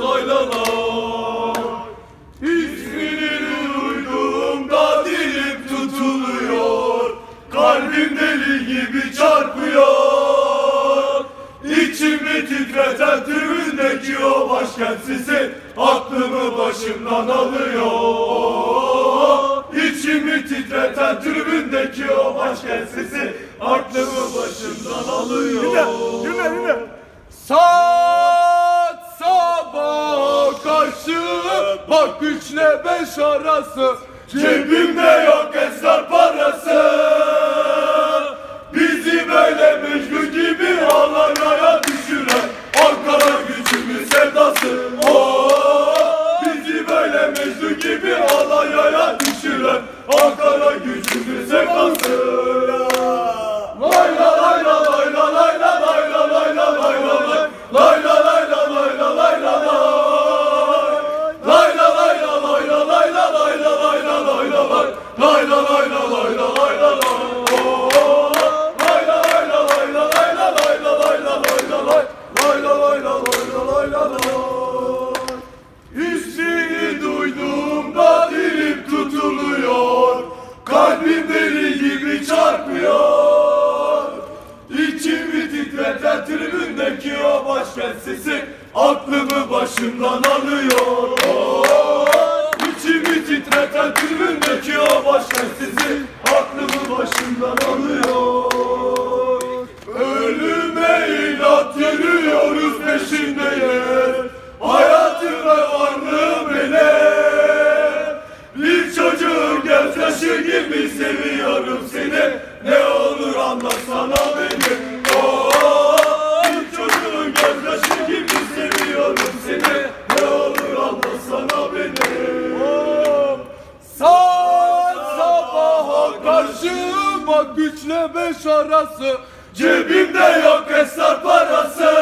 lay la lay İsmini duyduğumda dilim tutuluyor. Kalbim deli gibi çarpıyor. İçimi titreten tribündeki o başkent sesi Aklımı başımdan alıyor. İçimi titreten tribündeki o başkent sesi Aklımı başımdan alıyor. Saat karşı Bak üçle beş arası. Cebimde yok esrar parası. Bizi böyle Mecnun gibi alanaya düşüren Ankara gücümün sevdası. Oh, Bizi böyle Mecnun gibi alanaya düşüren Ankara gücümün sevdası Titreten tribündeki o başkent sesi Aklımı başımdan alıyor. İçimi titreten tribündeki o başkent sesi Aklımı başımdan alıyor. Ölüme inat yürüyoruz peşindeyiz Hayatım ve varlığım benim Bir çocuğun gözyaşı gibi seviyorum seni. Ne olur anlasana Ama güçle Cebimde yok esrar parası